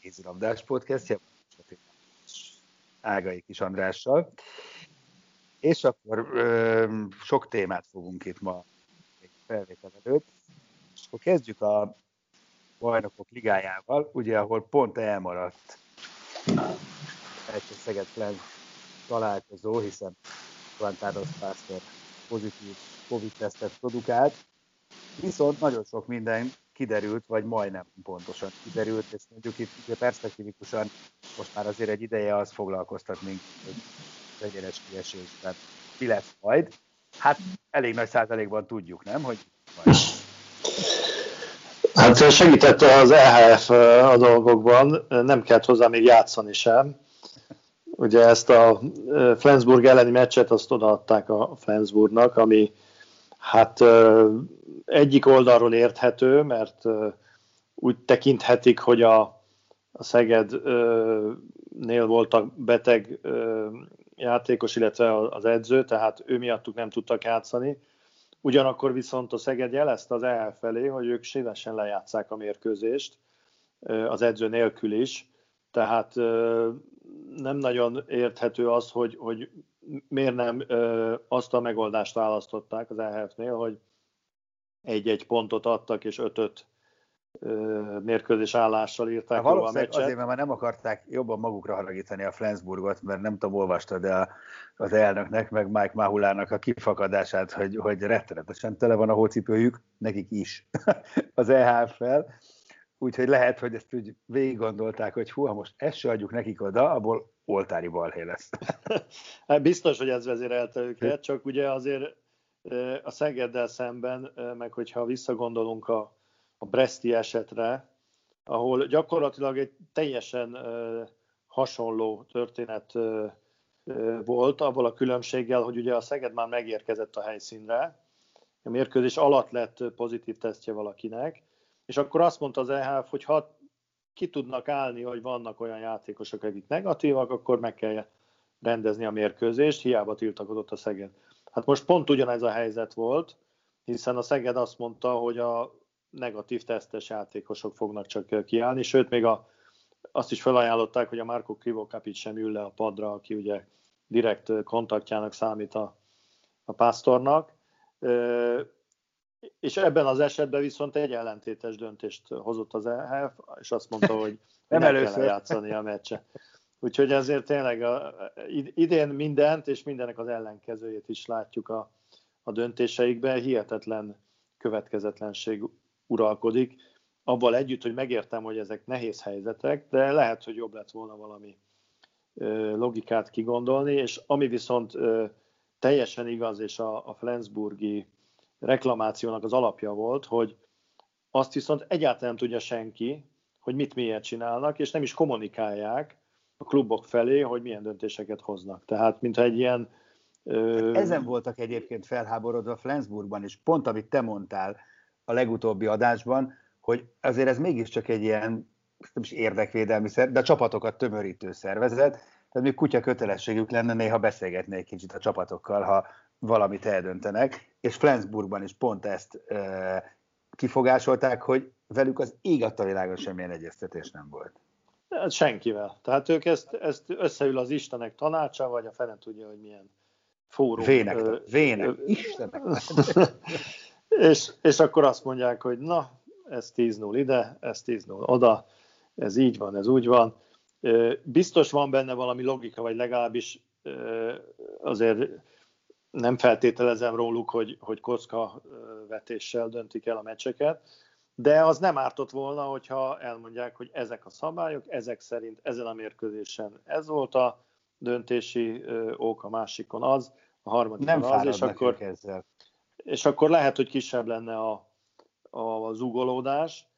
kézilabdás podcastje, Ágai Kis Andrással. És akkor ö, sok témát fogunk itt ma felvétel előtt. És akkor kezdjük a bajnokok ligájával, ugye, ahol pont elmaradt egy Szeged találkozó, hiszen Quantaros Pásztor pozitív Covid-tesztet produkált, viszont nagyon sok minden kiderült, vagy majdnem pontosan kiderült, és mondjuk itt ugye perspektívikusan most már azért egy ideje az foglalkoztat minket, hogy egyenes kiesésben mi lesz majd. Hát elég nagy százalékban tudjuk, nem, hogy majd. Hát segített az EHF a dolgokban, nem kellett hozzá még játszani sem. Ugye ezt a Flensburg elleni meccset azt odaadták a Flensburgnak, ami hát egyik oldalról érthető, mert úgy tekinthetik, hogy a, a Szegednél voltak beteg játékos, illetve az edző, tehát ő miattuk nem tudtak játszani. Ugyanakkor viszont a Szeged jelezte az EL felé, hogy ők szívesen lejátszák a mérkőzést, az edző nélkül is. Tehát nem nagyon érthető az, hogy, hogy miért nem azt a megoldást választották az EHF-nél, hogy egy-egy pontot adtak, és ötöt mérkőzés állással írták hát a meccset. Azért, mert már nem akarták jobban magukra haragítani a Flensburgot, mert nem tudom, olvastad de az elnöknek, meg Mike Mahulának a kifakadását, hogy, hogy rettenetesen tele van a hócipőjük, nekik is az EHF-fel. Úgyhogy lehet, hogy ezt úgy végig gondolták, hogy hú, ha most ezt se adjuk nekik oda, abból oltári balhé lesz. Hát biztos, hogy ez vezérelte őket, csak ugye azért a Szegeddel szemben, meg hogyha visszagondolunk a a Breszti esetre, ahol gyakorlatilag egy teljesen hasonló történet volt, abból a különbséggel, hogy ugye a Szeged már megérkezett a helyszínre, a mérkőzés alatt lett pozitív tesztje valakinek, és akkor azt mondta az EHF, hogy ha ki tudnak állni, hogy vannak olyan játékosok, akik negatívak, akkor meg kell rendezni a mérkőzést, hiába tiltakozott a Szeged. Hát most pont ugyanez a helyzet volt, hiszen a Szeged azt mondta, hogy a negatív tesztes játékosok fognak csak kiállni, sőt még a, azt is felajánlották, hogy a Marco Krivokapit sem ül le a padra, aki ugye direkt kontaktjának számít a, a pásztornak. És ebben az esetben viszont egy ellentétes döntést hozott az EHF, és azt mondta, hogy nem, nem először játszani a meccse. Úgyhogy ezért tényleg a, idén mindent, és mindenek az ellenkezőjét is látjuk a, a döntéseikben. Hihetetlen következetlenség uralkodik, abban együtt, hogy megértem, hogy ezek nehéz helyzetek, de lehet, hogy jobb lett volna valami logikát kigondolni, és ami viszont teljesen igaz, és a, a Flensburgi reklamációnak az alapja volt, hogy azt viszont egyáltalán nem tudja senki, hogy mit miért csinálnak, és nem is kommunikálják a klubok felé, hogy milyen döntéseket hoznak. Tehát, mintha egy ilyen... Ö... Ezen voltak egyébként felháborodva Flensburgban, és pont amit te mondtál, a legutóbbi adásban, hogy azért ez mégiscsak egy ilyen nem is érdekvédelmi szer, de a csapatokat tömörítő szervezet, tehát még kutya kötelességük lenne néha beszélgetni egy kicsit a csapatokkal, ha valamit eldöntenek, és Flensburgban is pont ezt e, kifogásolták, hogy velük az ég a világon semmilyen egyeztetés nem volt. Hát senkivel. Tehát ők ezt, ezt összeül az Istenek tanácsa, vagy a fene tudja, hogy milyen fórum. Vének, vének, Istenek. És, és akkor azt mondják, hogy na, ez 10-0 ide, ez 10-0 oda, ez így van, ez úgy van. Biztos van benne valami logika, vagy legalábbis azért nem feltételezem róluk, hogy, hogy kocka vetéssel döntik el a meccseket, de az nem ártott volna, hogyha elmondják, hogy ezek a szabályok, ezek szerint ezen a mérkőzésen ez volt a döntési ok, a másikon az, a harmadikon nem az, és akkor, ezzel. és akkor lehet, hogy kisebb lenne a, a zugolódás,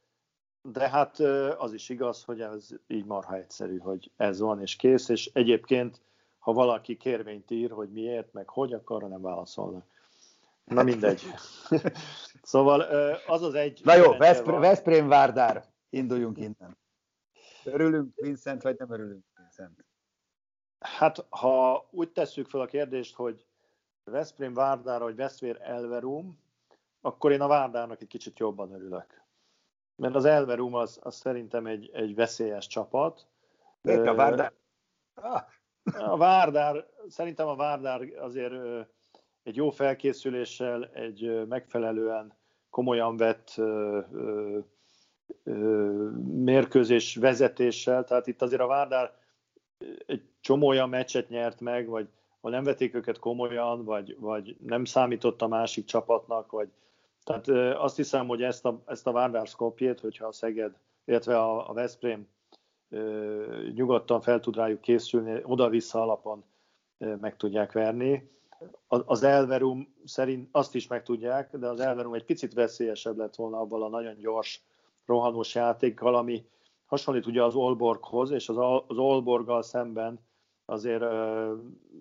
de hát az is igaz, hogy ez így marha egyszerű, hogy ez van és kész, és egyébként, ha valaki kérvényt ír, hogy miért, meg hogy, akkor nem válaszolnak. Na mindegy. szóval az az egy... Na jó, Veszprém, Veszprém Várdár, induljunk innen. Örülünk Vincent, vagy nem örülünk Vincent? Hát, ha úgy tesszük fel a kérdést, hogy Veszprém Várdára, vagy Veszvér Elverum, akkor én a Várdárnak egy kicsit jobban örülök. Mert az Elverum az, az szerintem egy, egy veszélyes csapat. Miért a Várdár? A Várdár, szerintem a Várdár azért egy jó felkészüléssel, egy megfelelően komolyan vett mérkőzés vezetéssel, tehát itt azért a Várdár egy csomó olyan meccset nyert meg, vagy ha nem vették őket komolyan, vagy, vagy nem számított a másik csapatnak, vagy tehát azt hiszem, hogy ezt a, ezt a Várdár Skopjét, hogyha a Szeged, illetve a, a Veszprém nyugodtan fel tud rájuk készülni, oda-vissza alapon meg tudják verni. Az Elverum szerint azt is meg tudják, de az Elverum egy picit veszélyesebb lett volna abban a nagyon gyors, rohanós játékkal, ami hasonlít ugye az Olborghoz, és az, az Olborggal szemben azért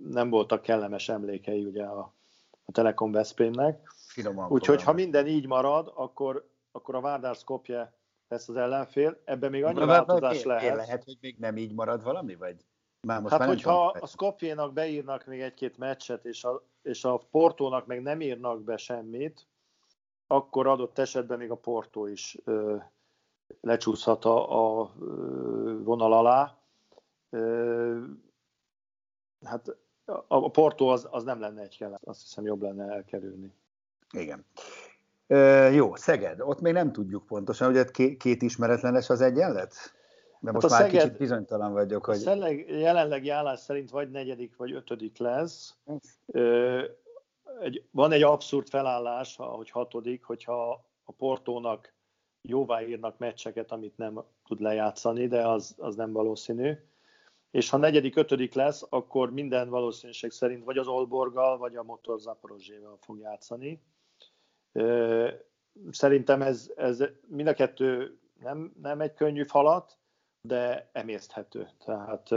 nem voltak kellemes emlékei ugye a, a Telekom Veszprémnek. Úgyhogy ha minden így marad, akkor, akkor a Várdár Skopje lesz az ellenfél. Ebben még annyi változás lehet. Lehet, hogy még nem így marad valami, vagy? Már most hát, már hogyha a Skopjénak beírnak még egy-két meccset, és a, és a Portónak meg nem írnak be semmit, akkor adott esetben még a Portó is ö, lecsúszhat a, a vonal alá. Ö, hát a, a Porto az, az nem lenne egy kell, azt hiszem jobb lenne elkerülni. Igen. Ö, jó, Szeged, ott még nem tudjuk pontosan, két, két ismeretlenes az egyenlet? De hát most hát már Szeged, kicsit bizonytalan vagyok, hogy... A jelenlegi állás szerint vagy negyedik, vagy ötödik lesz. Ö, egy, van egy abszurd felállás, hogy hatodik, hogyha a Portónak jóvá írnak meccseket, amit nem tud lejátszani, de az, az nem valószínű. És ha negyedik, ötödik lesz, akkor minden valószínűség szerint vagy az Olborgal, vagy a Motor Zaporozsével fog játszani. Szerintem ez, ez mind a kettő nem, nem egy könnyű falat, de emészthető. Tehát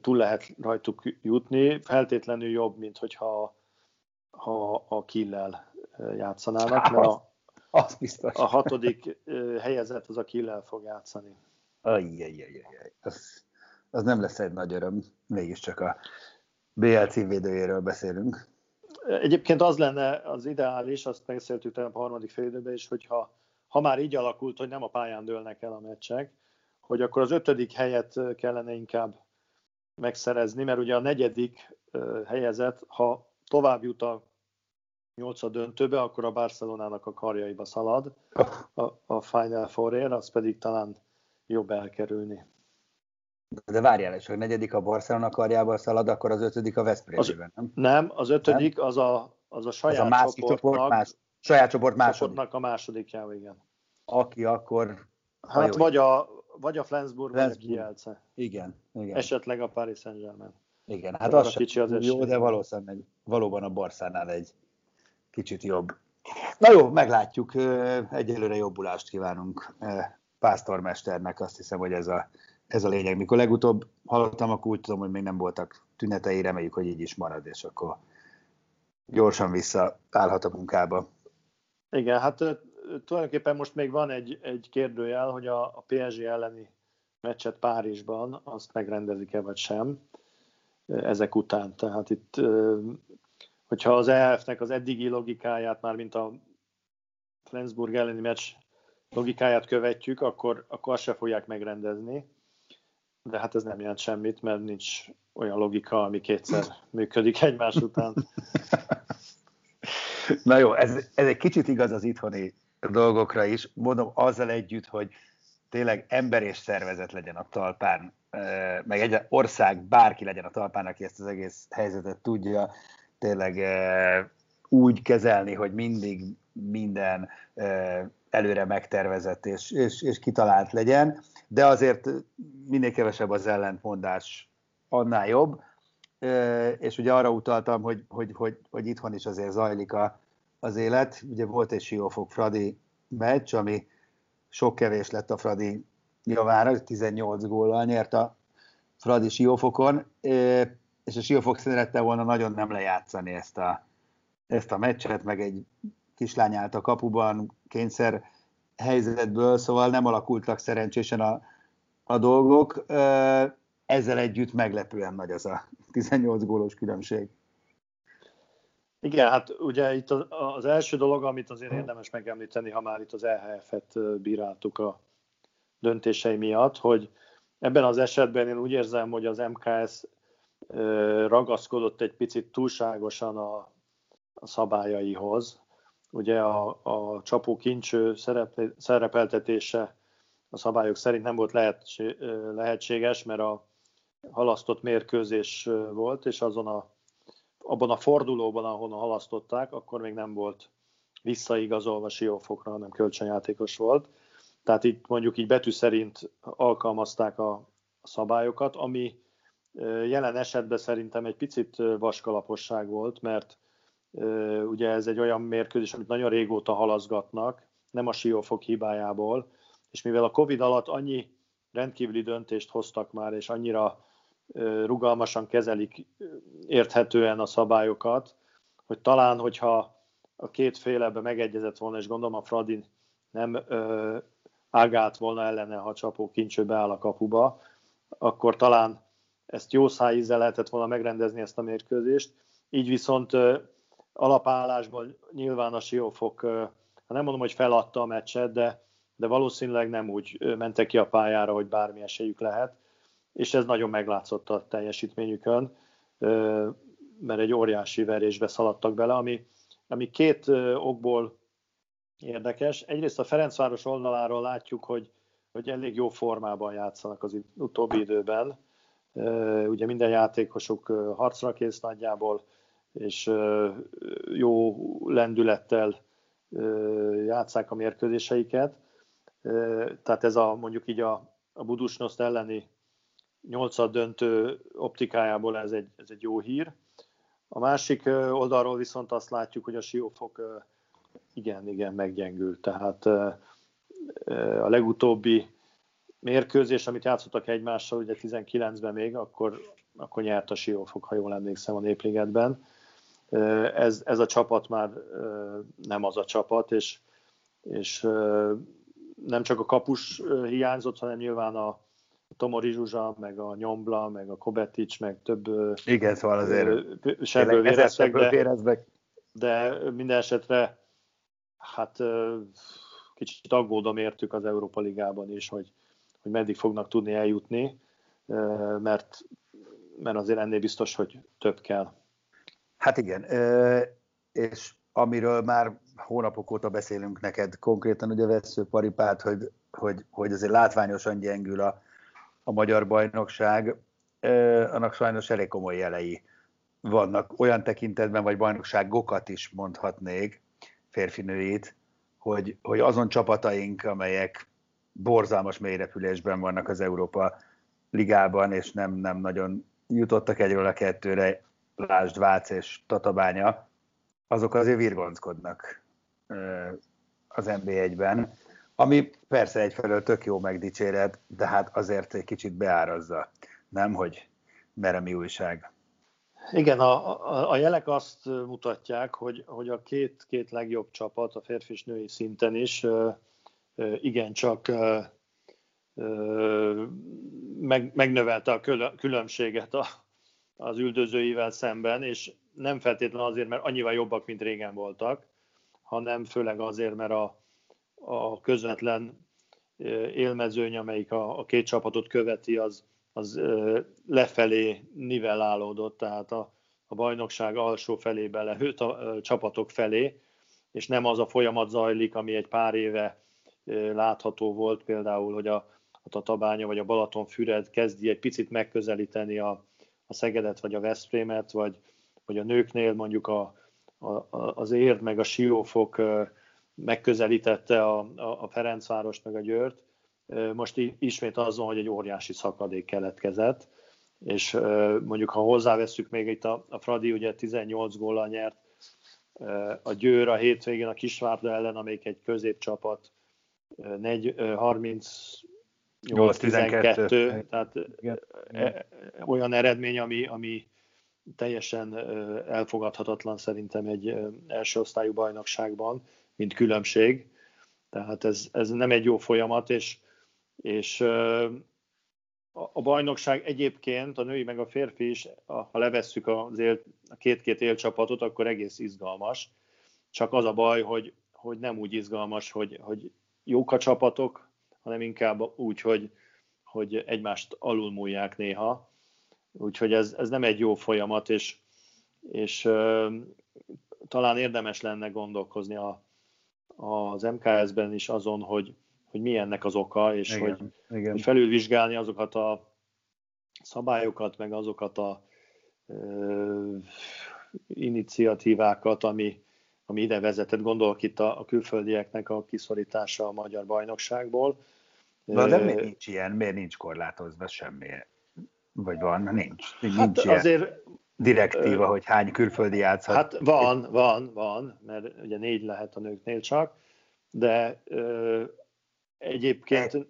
túl lehet rajtuk jutni, feltétlenül jobb, mint hogyha ha a killel játszanának, mert a, az biztos. a hatodik helyezett az a killel fog játszani. Ajjajajajaj, az, az nem lesz egy nagy öröm, mégiscsak a BL címvédőjéről beszélünk. Egyébként az lenne az ideális, azt beszéltük a harmadik félidőben is, hogyha ha már így alakult, hogy nem a pályán dőlnek el a meccsek, hogy akkor az ötödik helyet kellene inkább megszerezni, mert ugye a negyedik helyezett, ha tovább jut a nyolcad döntőbe, akkor a Barcelonának a karjaiba szalad a, a Final four az pedig talán jobb elkerülni. De várjál, és hogy negyedik a Barcelona karjába szalad, akkor az ötödik a Veszprémében, nem? Nem, az ötödik nem? az a, az a saját az a másik csoport, más, saját csoport második. A másodikja, igen. Aki akkor... Hát vagy a, vagy a Flensburg, Flensburg, vagy a Kielce. Igen, igen. Esetleg a Paris Saint-Germain. Igen, hát az, az kicsi az jó, de valószínűleg valóban a Barszánál egy kicsit jobb. Na jó, meglátjuk. Egyelőre jobbulást kívánunk pásztormesternek. Azt hiszem, hogy ez a ez a lényeg. Mikor legutóbb hallottam, akkor úgy tudom, hogy még nem voltak tünetei, reméljük, hogy így is marad, és akkor gyorsan visszaállhat a munkába. Igen, hát tulajdonképpen most még van egy, egy kérdőjel, hogy a, a PSG elleni meccset Párizsban azt megrendezik-e vagy sem ezek után. Tehát itt, hogyha az EF-nek az eddigi logikáját, már mint a Flensburg elleni meccs logikáját követjük, akkor, akkor azt se fogják megrendezni de hát ez nem jelent semmit, mert nincs olyan logika, ami kétszer működik egymás után. Na jó, ez, ez egy kicsit igaz az itthoni dolgokra is. Mondom azzal együtt, hogy tényleg ember és szervezet legyen a talpán, meg egy ország, bárki legyen a talpán, aki ezt az egész helyzetet tudja tényleg úgy kezelni, hogy mindig minden előre megtervezett és, és, és kitalált legyen, de azért minél kevesebb az ellentmondás, annál jobb. És ugye arra utaltam, hogy, hogy, hogy, hogy itthon is azért zajlik a, az élet. Ugye volt egy Siófok Fradi meccs, ami sok kevés lett a Fradi javára, 18 góllal nyert a Fradi Siófokon, és a Siófok szerette volna nagyon nem lejátszani ezt a, ezt a meccset, meg egy kislány állt a kapuban kényszer helyzetből, szóval nem alakultak szerencsésen a, a dolgok. Ezzel együtt meglepően nagy az a 18 gólos különbség. Igen, hát ugye itt az, első dolog, amit azért érdemes megemlíteni, ha már itt az EHF-et bíráltuk a döntései miatt, hogy ebben az esetben én úgy érzem, hogy az MKS ragaszkodott egy picit túlságosan a, a szabályaihoz. Ugye a, a csapó kincső szerepeltetése a szabályok szerint nem volt lehetséges, mert a halasztott mérkőzés volt, és azon a abban a fordulóban, ahonnan halasztották, akkor még nem volt visszaigazolva Siófokra, hanem kölcsönjátékos volt. Tehát itt mondjuk így betű szerint alkalmazták a szabályokat, ami jelen esetben szerintem egy picit vaskalaposság volt, mert ugye ez egy olyan mérkőzés, amit nagyon régóta halaszgatnak, nem a Siófok hibájából, és mivel a Covid alatt annyi rendkívüli döntést hoztak már, és annyira rugalmasan kezelik érthetően a szabályokat, hogy talán, hogyha a két fél ebbe megegyezett volna, és gondolom a Fradi nem ö, ágált volna ellene, ha a csapó kincső beáll a kapuba, akkor talán ezt jó szájízzel lehetett volna megrendezni ezt a mérkőzést. Így viszont ö, alapállásból nyilván a Siófok, ö, nem mondom, hogy feladta a meccset, de, de valószínűleg nem úgy mentek ki a pályára, hogy bármi esélyük lehet és ez nagyon meglátszott a teljesítményükön, mert egy óriási verésbe szaladtak bele, ami, ami két okból érdekes. Egyrészt a Ferencváros oldaláról látjuk, hogy, hogy elég jó formában játszanak az utóbbi időben. Ugye minden játékosuk harcra kész nagyjából, és jó lendülettel játszák a mérkőzéseiket. Tehát ez a mondjuk így a, a Budusnoszt elleni nyolcad döntő optikájából ez egy, ez egy jó hír. A másik oldalról viszont azt látjuk, hogy a siófok igen, igen meggyengült. Tehát a legutóbbi mérkőzés, amit játszottak egymással, ugye 19-ben még, akkor, akkor nyert a siófok, ha jól emlékszem a Népligetben. Ez, ez a csapat már nem az a csapat, és, és nem csak a kapus hiányzott, hanem nyilván a, Tomori Zsuzsa, meg a Nyombla, meg a Kobetics, meg több Igen, szóval azért sebből véreztek, de, de minden esetre hát kicsit aggódom értük az Európa Ligában is, hogy, hogy meddig fognak tudni eljutni, mert, mert azért ennél biztos, hogy több kell. Hát igen, és amiről már hónapok óta beszélünk neked konkrétan, ugye vesző paripát, hogy, hogy, hogy azért látványosan gyengül a, a magyar bajnokság, annak sajnos elég komoly jelei vannak. Olyan tekintetben, vagy bajnokságokat is mondhatnék, férfinőit, hogy, hogy azon csapataink, amelyek borzalmas mélyrepülésben vannak az Európa ligában, és nem, nem nagyon jutottak egyről a kettőre, Lásd, Vác és Tatabánya, azok azért virgonckodnak az NB1-ben. Ami persze egyfelől tök jó megdicséred, de hát azért egy kicsit beárazza, nem, hogy merre mi újság. Igen, a, a, a jelek azt mutatják, hogy, hogy a két, két legjobb csapat a férfi és női szinten is igencsak meg, megnövelte a különbséget a, az üldözőivel szemben, és nem feltétlenül azért, mert annyival jobbak, mint régen voltak, hanem főleg azért, mert a, a közvetlen élmezőny, amelyik a, a két csapatot követi, az, az lefelé nivellálódott, tehát a, a bajnokság alsó felébe lehőtt a, a csapatok felé, és nem az a folyamat zajlik, ami egy pár éve látható volt például, hogy a, a Tatabánya vagy a Balatonfüred kezdi egy picit megközelíteni a, a Szegedet vagy a Veszprémet, vagy, vagy a nőknél mondjuk a, a, az Érd meg a Siófok megközelítette a, a, a Ferencvárost meg a Győrt. Most ismét azon, hogy egy óriási szakadék keletkezett, és mondjuk ha hozzáveszünk még itt a, a Fradi ugye 18 góllal nyert, a Győr a hétvégén a Kisvárda ellen, amelyik egy középcsapat, 30 8-12, tehát igen. olyan eredmény, ami, ami teljesen elfogadhatatlan szerintem egy első osztályú bajnokságban, mint különbség. Tehát ez, ez nem egy jó folyamat, és, és a bajnokság egyébként, a női meg a férfi is, ha levesszük az él, a két-két élcsapatot, akkor egész izgalmas. Csak az a baj, hogy, hogy nem úgy izgalmas, hogy, hogy jók a csapatok, hanem inkább úgy, hogy, hogy egymást alulmúlják néha. Úgyhogy ez, ez nem egy jó folyamat, és, és uh, talán érdemes lenne gondolkozni a, az MKS-ben is azon, hogy, hogy mi ennek az oka, és igen, hogy, igen. hogy felülvizsgálni azokat a szabályokat, meg azokat a uh, iniciatívákat, ami, ami ide vezetett. Gondolok itt a, a külföldieknek a kiszorítása a magyar bajnokságból. Na, de miért nincs ilyen? Miért nincs korlátozva semmi? Vagy van? Nincs. Nincs hát ilyen azért, direktíva, hogy hány külföldi játszhat. Hát van, van, van, mert ugye négy lehet a nőknél csak, de ö, egyébként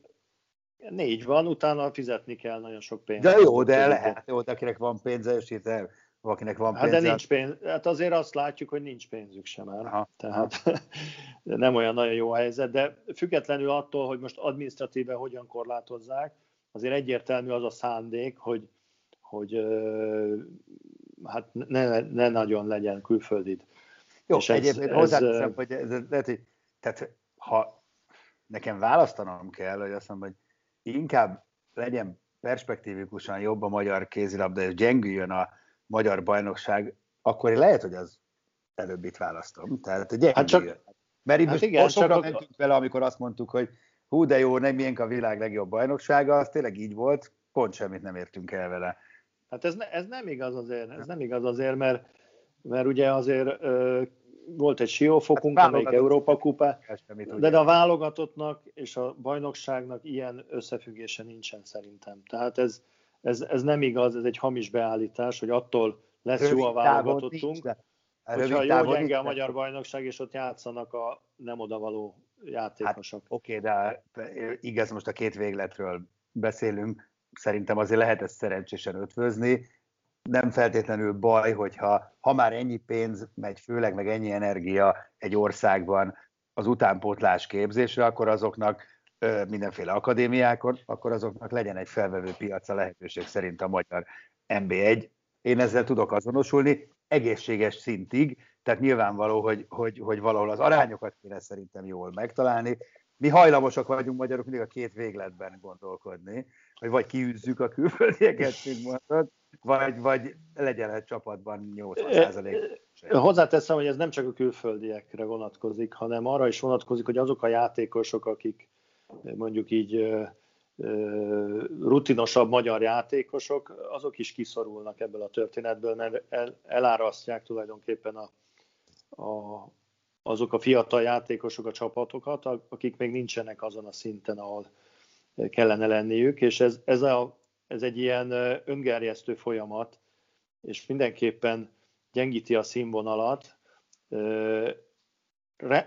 négy van, utána fizetni kell nagyon sok pénzt. De jó, de lehet, jó, de akinek van pénze, és itt el, akinek van pénze. Hát de nincs pénz, hát azért azt látjuk, hogy nincs pénzük sem már. Aha, Tehát nem olyan nagyon jó helyzet, de függetlenül attól, hogy most administratíve hogyan korlátozzák, azért egyértelmű az a szándék, hogy, hogy hát ne, ne nagyon legyen külföldid. Jó, és egyébként ez, hozzáteszem, hogy ez, ez, hogy, tehát ha nekem választanom kell, hogy azt mondom, hogy inkább legyen perspektívikusan jobb a magyar kézilabda, és gyengüljön a magyar bajnokság, akkor lehet, hogy az előbb itt választom. Tehát gyengüljön. Hát csak, Mert hát most igen, sokra mentünk vele, amikor azt mondtuk, hogy hú, de jó, nem miénk a világ legjobb bajnoksága, az tényleg így volt, pont semmit nem értünk el vele. Hát ez, ne, ez nem igaz azért, ez nem. igaz azért, mert, mert ugye azért ö, volt egy siófokunk, hát amelyik Európa kupa, de, de a válogatottnak és a bajnokságnak ilyen összefüggése nincsen szerintem. Tehát ez, ez, ez nem igaz, ez egy hamis beállítás, hogy attól lesz rövid jó a válogatottunk, nincs, hogyha jó gyenge a magyar bajnokság, és ott játszanak a nem odavaló játékosok. Hát, Oké, okay, de igaz, most a két végletről beszélünk, szerintem azért lehet ezt szerencsésen ötvözni, nem feltétlenül baj, hogyha ha már ennyi pénz megy, főleg meg ennyi energia egy országban az utánpótlás képzésre, akkor azoknak mindenféle akadémiákon, akkor azoknak legyen egy felvevő piaca lehetőség szerint a magyar MB1. Én ezzel tudok azonosulni, egészséges szintig, tehát nyilvánvaló, hogy, hogy, hogy valahol az arányokat kéne szerintem jól megtalálni. Mi hajlamosak vagyunk magyarok mindig a két végletben gondolkodni, hogy vagy kiűzzük a külföldieket, mint mondod, vagy, vagy legyen egy csapatban 80%. Hozzáteszem, hogy ez nem csak a külföldiekre vonatkozik, hanem arra is vonatkozik, hogy azok a játékosok, akik mondjuk így rutinosabb magyar játékosok, azok is kiszorulnak ebből a történetből, mert el, elárasztják tulajdonképpen a, a, azok a fiatal játékosok a csapatokat, akik még nincsenek azon a szinten, ahol kellene lenniük, és ez, ez, a, ez egy ilyen öngerjesztő folyamat, és mindenképpen gyengíti a színvonalat.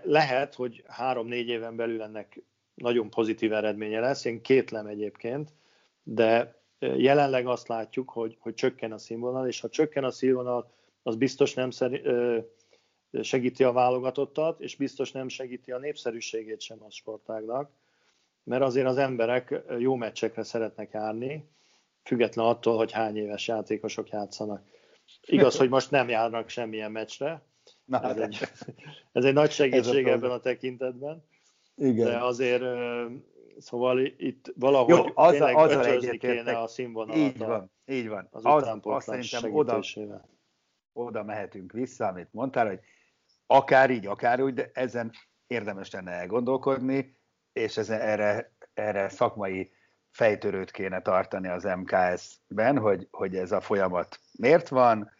Lehet, hogy három-négy éven belül ennek nagyon pozitív eredménye lesz, én kétlem egyébként, de jelenleg azt látjuk, hogy, hogy csökken a színvonal, és ha csökken a színvonal, az biztos nem segíti a válogatottat, és biztos nem segíti a népszerűségét sem a sportágnak, mert azért az emberek jó meccsekre szeretnek járni, független attól, hogy hány éves játékosok játszanak. Igaz, hogy most nem járnak semmilyen meccsre, Na, ez, egy, ez egy nagy segítség ebben a tekintetben, igen. de azért Szóval itt valahogy Jó, az, tényleg az ötvözni kéne a színvonalat. Így van, így van. Az, az, az szerintem oda, oda mehetünk vissza, amit mondtál, hogy akár így, akár úgy, de ezen érdemes lenne elgondolkodni, és ez, erre, erre szakmai fejtörőt kéne tartani az MKS-ben, hogy, hogy ez a folyamat miért van,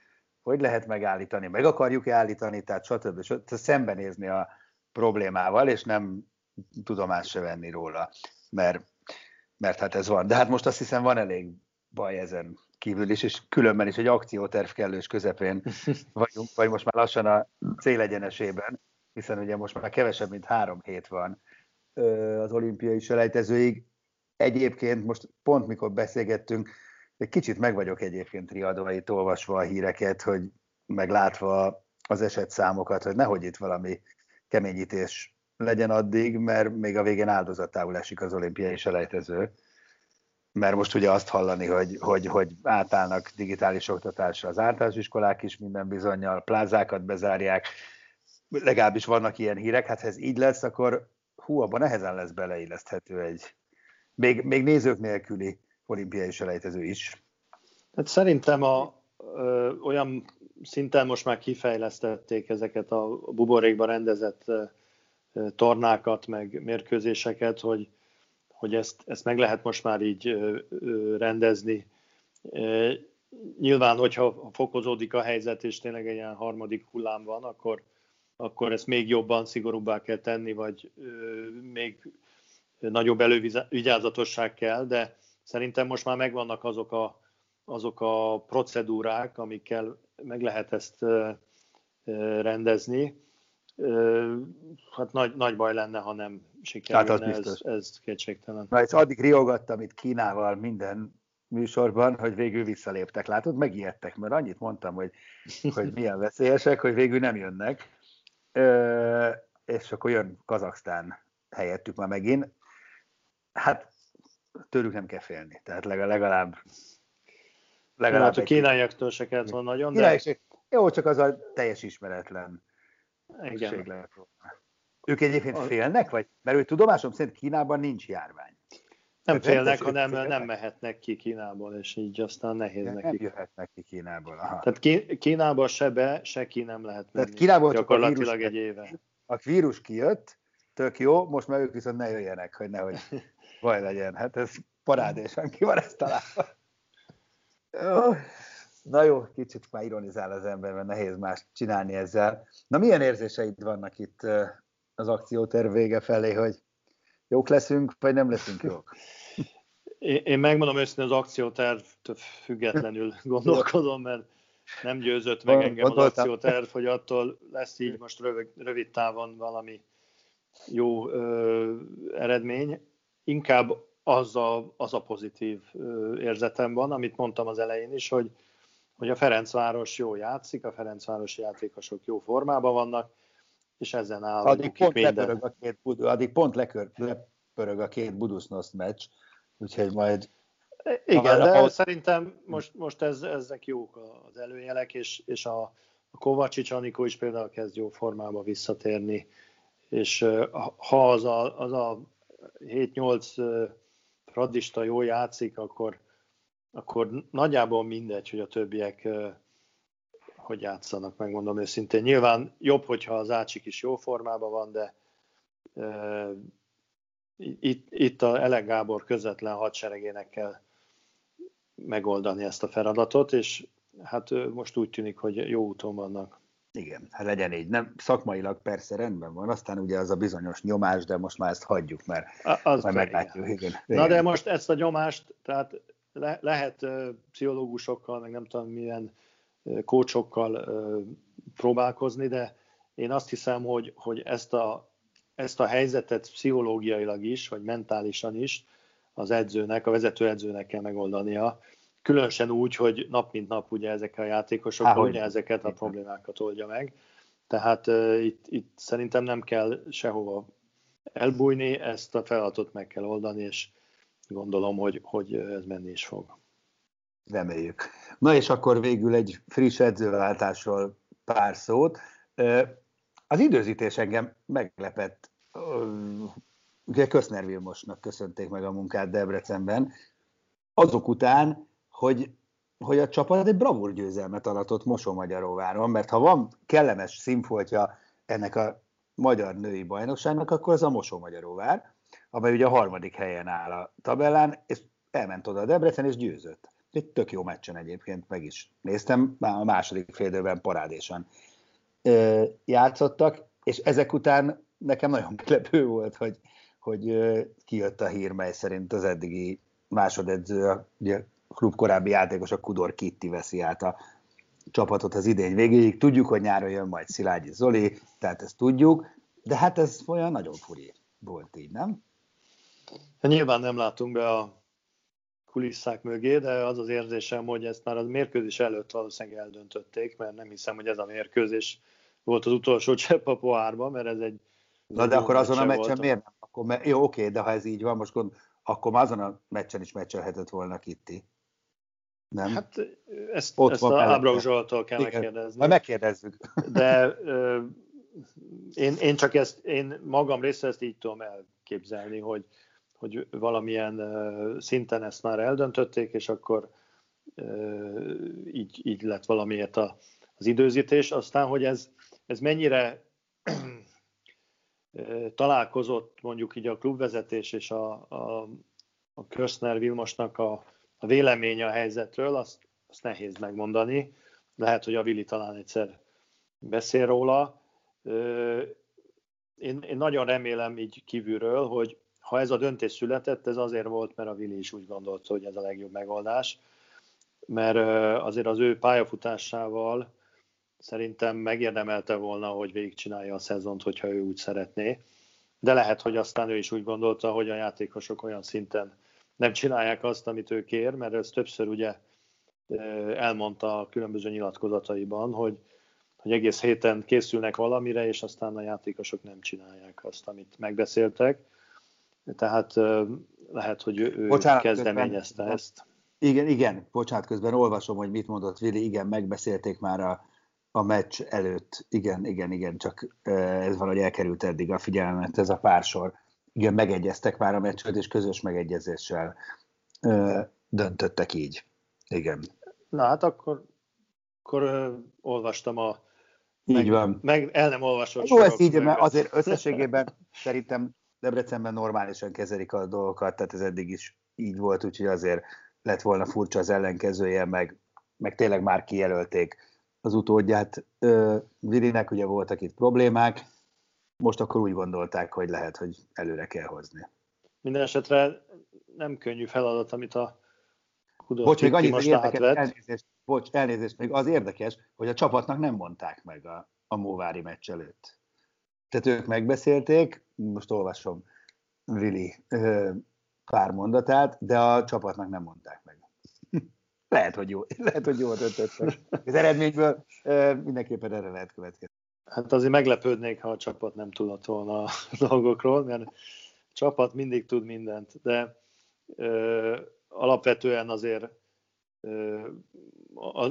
hogy lehet megállítani, meg akarjuk-e állítani, tehát stb. stb. szembenézni a problémával, és nem tudomást se venni róla, mert, mert hát ez van. De hát most azt hiszem van elég baj ezen kívül is, és különben is egy akcióterv kellős közepén vagyunk, vagy most már lassan a célegyenesében, hiszen ugye most már kevesebb, mint három hét van az olimpiai selejtezőig. Egyébként most pont mikor beszélgettünk, egy kicsit meg vagyok egyébként riadva itt olvasva a híreket, hogy meglátva az esetszámokat, hogy nehogy itt valami keményítés legyen addig, mert még a végén áldozatául esik az olimpiai selejtező. Mert most ugye azt hallani, hogy, hogy, hogy átállnak digitális oktatásra az általános iskolák is minden bizonyal, plázákat bezárják, legalábbis vannak ilyen hírek, hát ha ez így lesz, akkor hú, abban nehezen lesz beleilleszthető egy még, még nézők nélküli olimpiai selejtező is. Hát szerintem a, ö, olyan szinten most már kifejlesztették ezeket a buborékban rendezett ö, tornákat, meg mérkőzéseket, hogy, hogy ezt, ezt meg lehet most már így ö, ö, rendezni. E, nyilván, hogyha fokozódik a helyzet, és tényleg egy ilyen harmadik hullám van, akkor, akkor ezt még jobban szigorúbbá kell tenni, vagy még nagyobb elővigyázatosság kell, de szerintem most már megvannak azok a, azok a procedúrák, amikkel meg lehet ezt rendezni. Hát nagy, nagy baj lenne, ha nem sikerülne, hát ez, ez kétségtelen. Na, ezt addig riogattam itt Kínával minden műsorban, hogy végül visszaléptek. Látod, megijedtek, mert annyit mondtam, hogy, hogy milyen veszélyesek, hogy végül nem jönnek. Ö, és akkor jön Kazaksztán helyettük már megint. Hát tőlük nem kell félni, tehát legalább legalább hát a kínaiaktól se kellett volna nagyon, de... Jó, csak az a teljes ismeretlen Igen. Ők egyébként félnek, vagy? Mert ő tudomásom szerint Kínában nincs járvány. Nem Tehát félnek, hanem félnek? nem mehetnek ki Kínából, és így aztán nehéz nem, nekik. Nem jöhetnek ki Kínából. Aha. Tehát Kínába se be, se ki nem lehet menni. Tehát Kínából gyakorlatilag csak a vírus, egy éve. A vírus kijött, tök jó, most már ők viszont ne jöjjenek, hogy nehogy baj legyen. Hát ez parádésan ki van ezt találva. Na jó, kicsit már ironizál az ember, mert nehéz más csinálni ezzel. Na milyen érzéseid vannak itt az akcióterv vége felé, hogy jók leszünk, vagy nem leszünk jók? Én megmondom őszintén, az akciótervtől függetlenül gondolkodom, mert nem győzött meg engem az akcióterv, hogy attól lesz így most rövid, rövid távon valami jó ö, eredmény. Inkább az a, az a pozitív érzetem van, amit mondtam az elején is, hogy, hogy a Ferencváros jó játszik, a Ferencvárosi játékosok jó formában vannak, és ezen áll addig pont, minden. lepörög a két, addig pont lekör, lepörög a két Budusznosz meccs, úgyhogy majd... Igen, de ahhoz... szerintem most, most ez, ezek jók az előjelek, és, és a, a Kovacsics Anikó is például kezd jó formába visszatérni, és ha az a, az a 7-8 radista jól játszik, akkor, akkor nagyjából mindegy, hogy a többiek hogy játszanak, megmondom őszintén. Nyilván jobb, hogyha az Ácsik is jó formában van, de e, itt, itt a Elek Gábor közvetlen hadseregének kell megoldani ezt a feladatot, és hát most úgy tűnik, hogy jó úton vannak. Igen, hát legyen így. Nem, szakmailag persze rendben van, aztán ugye az a bizonyos nyomás, de most már ezt hagyjuk, mert az majd meglátjuk. Igen. Na de most ezt a nyomást, tehát le, lehet uh, pszichológusokkal, meg nem tudom milyen kócsokkal próbálkozni, de én azt hiszem, hogy, hogy ezt, a, ezt a helyzetet pszichológiailag is, vagy mentálisan is az edzőnek, a vezető edzőnek kell megoldania, Különösen úgy, hogy nap mint nap ugye ezek a játékosok Há, ugye ezeket a problémákat oldja meg. Tehát uh, itt, itt szerintem nem kell sehova elbújni, ezt a feladatot meg kell oldani, és gondolom, hogy, hogy ez menni is fog. Reméljük. Na és akkor végül egy friss edzőváltásról pár szót. Az időzítés engem meglepett. Ugye Köszner Vilmosnak köszönték meg a munkát Debrecenben. Azok után, hogy, hogy a csapat egy bravúr győzelmet aratott Mosó-Magyaróváron, mert ha van kellemes színfoltja ennek a magyar női bajnokságnak, akkor az a Mosó-Magyaróvár. amely ugye a harmadik helyen áll a tabellán, és elment oda a Debrecen, és győzött. Egy tök jó meccsen egyébként, meg is néztem, a második félidőben parádésan játszottak, és ezek után nekem nagyon meglepő volt, hogy, hogy kijött a hír, mely szerint az eddigi másodedző, ugye a klub korábbi játékos, a Kudor Kitti veszi át a csapatot az idény végéig. Tudjuk, hogy nyáron jön majd Szilágyi Zoli, tehát ezt tudjuk, de hát ez olyan nagyon furi volt így, nem? Nyilván nem látunk be a kulisszák mögé, de az az érzésem, hogy ezt már a mérkőzés előtt valószínűleg eldöntötték, mert nem hiszem, hogy ez a mérkőzés volt az utolsó csepp a pohárban, mert ez egy... Na de akkor azon a meccsen miért nem? Akkor, mert, jó, oké, de ha ez így van, most gond, akkor azon a meccsen is meccselhetett volna Kitti. Nem? Hát ezt, Ott ezt a Ábrau Zsoltól kell Igen. megkérdezni. Majd megkérdezzük. De ö, én, én csak ezt, én magam részre ezt így tudom elképzelni, hogy, hogy valamilyen szinten ezt már eldöntötték, és akkor így, így lett valamiért a, az időzítés. Aztán, hogy ez, ez mennyire találkozott mondjuk így a klubvezetés és a, a, a Köszner Vilmosnak a, a véleménye a helyzetről, azt, azt nehéz megmondani. Lehet, hogy a Vili talán egyszer beszél róla. Én, én nagyon remélem így kívülről, hogy ha ez a döntés született, ez azért volt, mert a Vili is úgy gondolta, hogy ez a legjobb megoldás, mert azért az ő pályafutásával szerintem megérdemelte volna, hogy végigcsinálja a szezont, hogyha ő úgy szeretné. De lehet, hogy aztán ő is úgy gondolta, hogy a játékosok olyan szinten nem csinálják azt, amit ő kér, mert ez többször ugye elmondta a különböző nyilatkozataiban, hogy, hogy egész héten készülnek valamire, és aztán a játékosok nem csinálják azt, amit megbeszéltek. Tehát lehet, hogy ő, Bocsánat, kezdeményezte közben, ezt. Igen, igen, bocsánat, közben olvasom, hogy mit mondott Vili, igen, megbeszélték már a a meccs előtt, igen, igen, igen, csak ez valahogy elkerült eddig a figyelmet, ez a pársor. Igen, megegyeztek már a meccset, és közös megegyezéssel ö, döntöttek így. Igen. Na hát akkor, akkor ö, olvastam a így meg, van. Meg el nem olvasott. Jó, ez így, mert azért összességében szerintem Debrecenben normálisan kezelik a dolgokat, tehát ez eddig is így volt, úgyhogy azért lett volna furcsa az ellenkezője, meg, meg tényleg már kijelölték az utódját. Vilinek ugye voltak itt problémák, most akkor úgy gondolták, hogy lehet, hogy előre kell hozni. Minden esetre nem könnyű feladat, amit a Kudor bocs, még annyit érdekes, elnézést, bocs, elnézést, még az érdekes, hogy a csapatnak nem mondták meg a, a Móvári meccs előtt. Tehát ők megbeszélték, most olvasom Vili pár mondatát, de a csapatnak nem mondták meg. Lehet, hogy jó, lehet, hogy jól döntöttek. Az eredményből mindenképpen erre lehet következni. Hát azért meglepődnék, ha a csapat nem tudott volna a dolgokról, mert a csapat mindig tud mindent, de ö, alapvetően azért ö,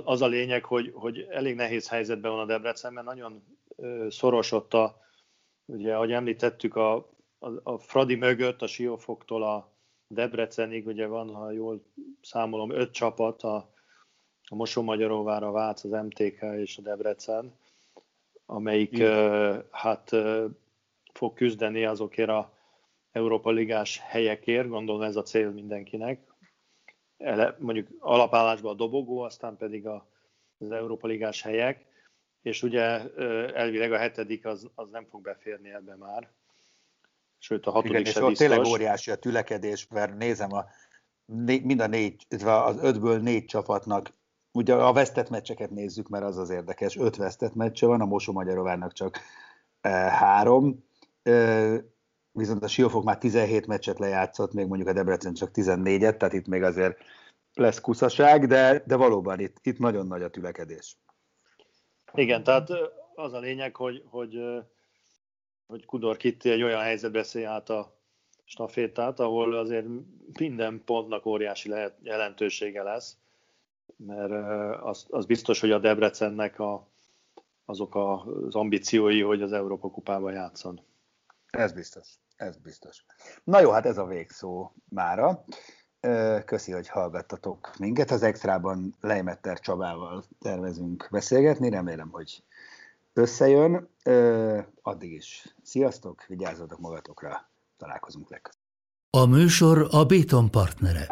az a lényeg, hogy, hogy elég nehéz helyzetben van a Debrecen, mert nagyon ö, szoros ott a, ugye, ahogy említettük, a, a, a Fradi mögött, a Siófoktól a Debrecenig ugye van, ha jól számolom, öt csapat, a, a Mosomagyaróvára, Vác, az MTK és a Debrecen, amelyik uh, hát uh, fog küzdeni azokért a Európa Ligás helyekért, gondolom ez a cél mindenkinek. Ele, mondjuk alapállásban a dobogó, aztán pedig a, az Európa Ligás helyek, és ugye elvileg a hetedik az, az nem fog beférni ebbe már, sőt a hatodik Igen, és ott tényleg óriási a tülekedés, mert nézem, a, mind a négy, az ötből négy csapatnak, ugye a vesztett meccseket nézzük, mert az az érdekes, öt vesztett meccse van, a Mosó Magyarovárnak csak e, három, e, viszont a Siófok már 17 meccset lejátszott, még mondjuk a Debrecen csak 14-et, tehát itt még azért lesz kuszaság, de, de valóban itt, itt nagyon nagy a tülekedés. Igen, tehát az a lényeg, hogy, hogy hogy Kudor Kitti egy olyan helyzetbe szél át a stafétát, ahol azért minden pontnak óriási lehet, jelentősége lesz, mert az, az biztos, hogy a Debrecennek a, azok az ambíciói, hogy az Európa kupában játszon. Ez biztos, ez biztos. Na jó, hát ez a végszó mára. Köszi, hogy hallgattatok minket. Az extrában Leimetter Csabával tervezünk beszélgetni. Remélem, hogy összejön. Addig is sziasztok, vigyázzatok magatokra, találkozunk legközelebb. A műsor a Béton partnere.